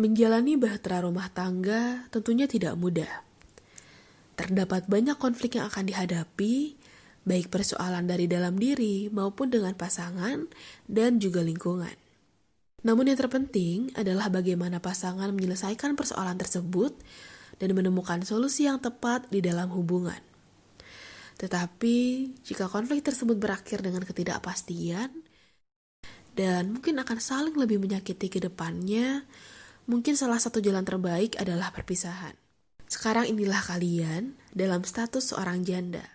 Menjalani bahtera rumah tangga tentunya tidak mudah. Terdapat banyak konflik yang akan dihadapi, baik persoalan dari dalam diri maupun dengan pasangan dan juga lingkungan. Namun yang terpenting adalah bagaimana pasangan menyelesaikan persoalan tersebut dan menemukan solusi yang tepat di dalam hubungan. Tetapi, jika konflik tersebut berakhir dengan ketidakpastian dan mungkin akan saling lebih menyakiti ke depannya, mungkin salah satu jalan terbaik adalah perpisahan. Sekarang inilah kalian dalam status seorang janda.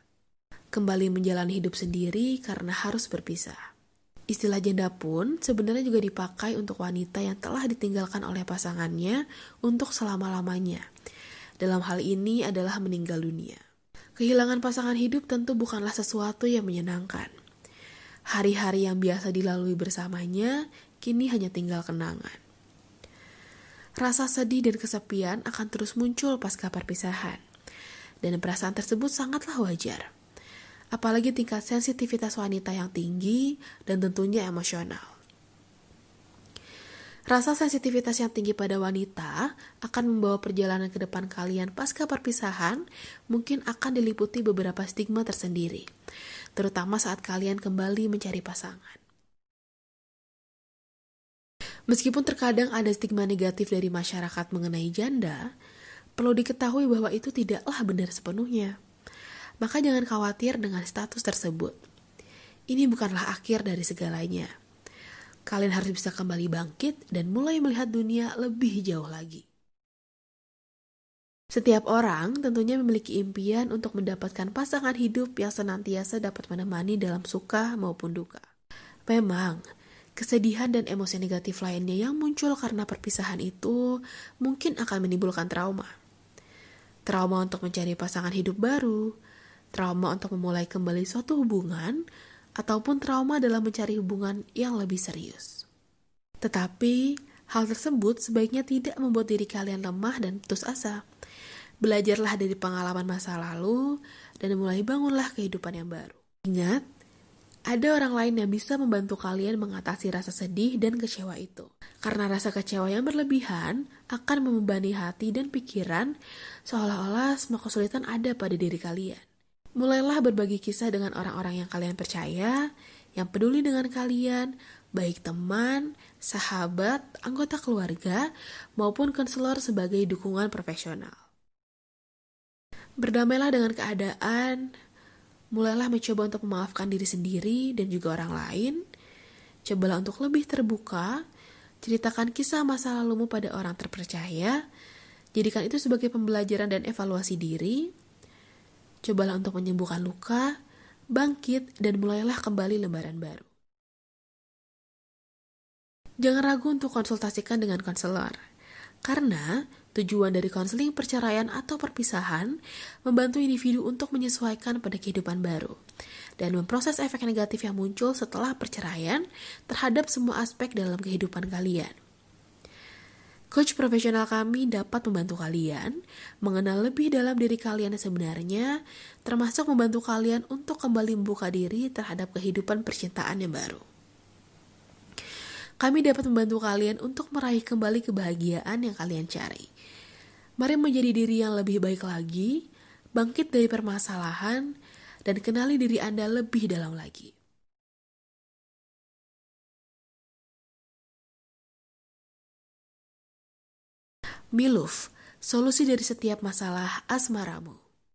Kembali menjalani hidup sendiri karena harus berpisah. Istilah janda pun sebenarnya juga dipakai untuk wanita yang telah ditinggalkan oleh pasangannya untuk selama-lamanya. Dalam hal ini adalah meninggal dunia. Kehilangan pasangan hidup tentu bukanlah sesuatu yang menyenangkan. Hari-hari yang biasa dilalui bersamanya kini hanya tinggal kenangan. Rasa sedih dan kesepian akan terus muncul pasca perpisahan. Dan perasaan tersebut sangatlah wajar apalagi tingkat sensitivitas wanita yang tinggi dan tentunya emosional. Rasa sensitivitas yang tinggi pada wanita akan membawa perjalanan ke depan kalian pasca perpisahan mungkin akan diliputi beberapa stigma tersendiri, terutama saat kalian kembali mencari pasangan. Meskipun terkadang ada stigma negatif dari masyarakat mengenai janda, perlu diketahui bahwa itu tidaklah benar sepenuhnya maka jangan khawatir dengan status tersebut. Ini bukanlah akhir dari segalanya. Kalian harus bisa kembali bangkit dan mulai melihat dunia lebih jauh lagi. Setiap orang tentunya memiliki impian untuk mendapatkan pasangan hidup yang senantiasa dapat menemani dalam suka maupun duka. Memang, kesedihan dan emosi negatif lainnya yang muncul karena perpisahan itu mungkin akan menimbulkan trauma. Trauma untuk mencari pasangan hidup baru, trauma untuk memulai kembali suatu hubungan, ataupun trauma dalam mencari hubungan yang lebih serius. Tetapi, hal tersebut sebaiknya tidak membuat diri kalian lemah dan putus asa. Belajarlah dari pengalaman masa lalu dan mulai bangunlah kehidupan yang baru. Ingat, ada orang lain yang bisa membantu kalian mengatasi rasa sedih dan kecewa itu. Karena rasa kecewa yang berlebihan akan membebani hati dan pikiran seolah-olah semua kesulitan ada pada diri kalian. Mulailah berbagi kisah dengan orang-orang yang kalian percaya, yang peduli dengan kalian, baik teman, sahabat, anggota keluarga, maupun konselor sebagai dukungan profesional. Berdamailah dengan keadaan, mulailah mencoba untuk memaafkan diri sendiri dan juga orang lain. Cobalah untuk lebih terbuka, ceritakan kisah masa lalumu pada orang terpercaya, jadikan itu sebagai pembelajaran dan evaluasi diri, Cobalah untuk menyembuhkan luka, bangkit, dan mulailah kembali lembaran baru. Jangan ragu untuk konsultasikan dengan konselor, karena tujuan dari konseling perceraian atau perpisahan membantu individu untuk menyesuaikan pada kehidupan baru dan memproses efek negatif yang muncul setelah perceraian terhadap semua aspek dalam kehidupan kalian. Coach profesional kami dapat membantu kalian mengenal lebih dalam diri kalian sebenarnya, termasuk membantu kalian untuk kembali membuka diri terhadap kehidupan percintaan yang baru. Kami dapat membantu kalian untuk meraih kembali kebahagiaan yang kalian cari. Mari menjadi diri yang lebih baik lagi, bangkit dari permasalahan, dan kenali diri Anda lebih dalam lagi. Miluf, solusi dari setiap masalah asmaramu.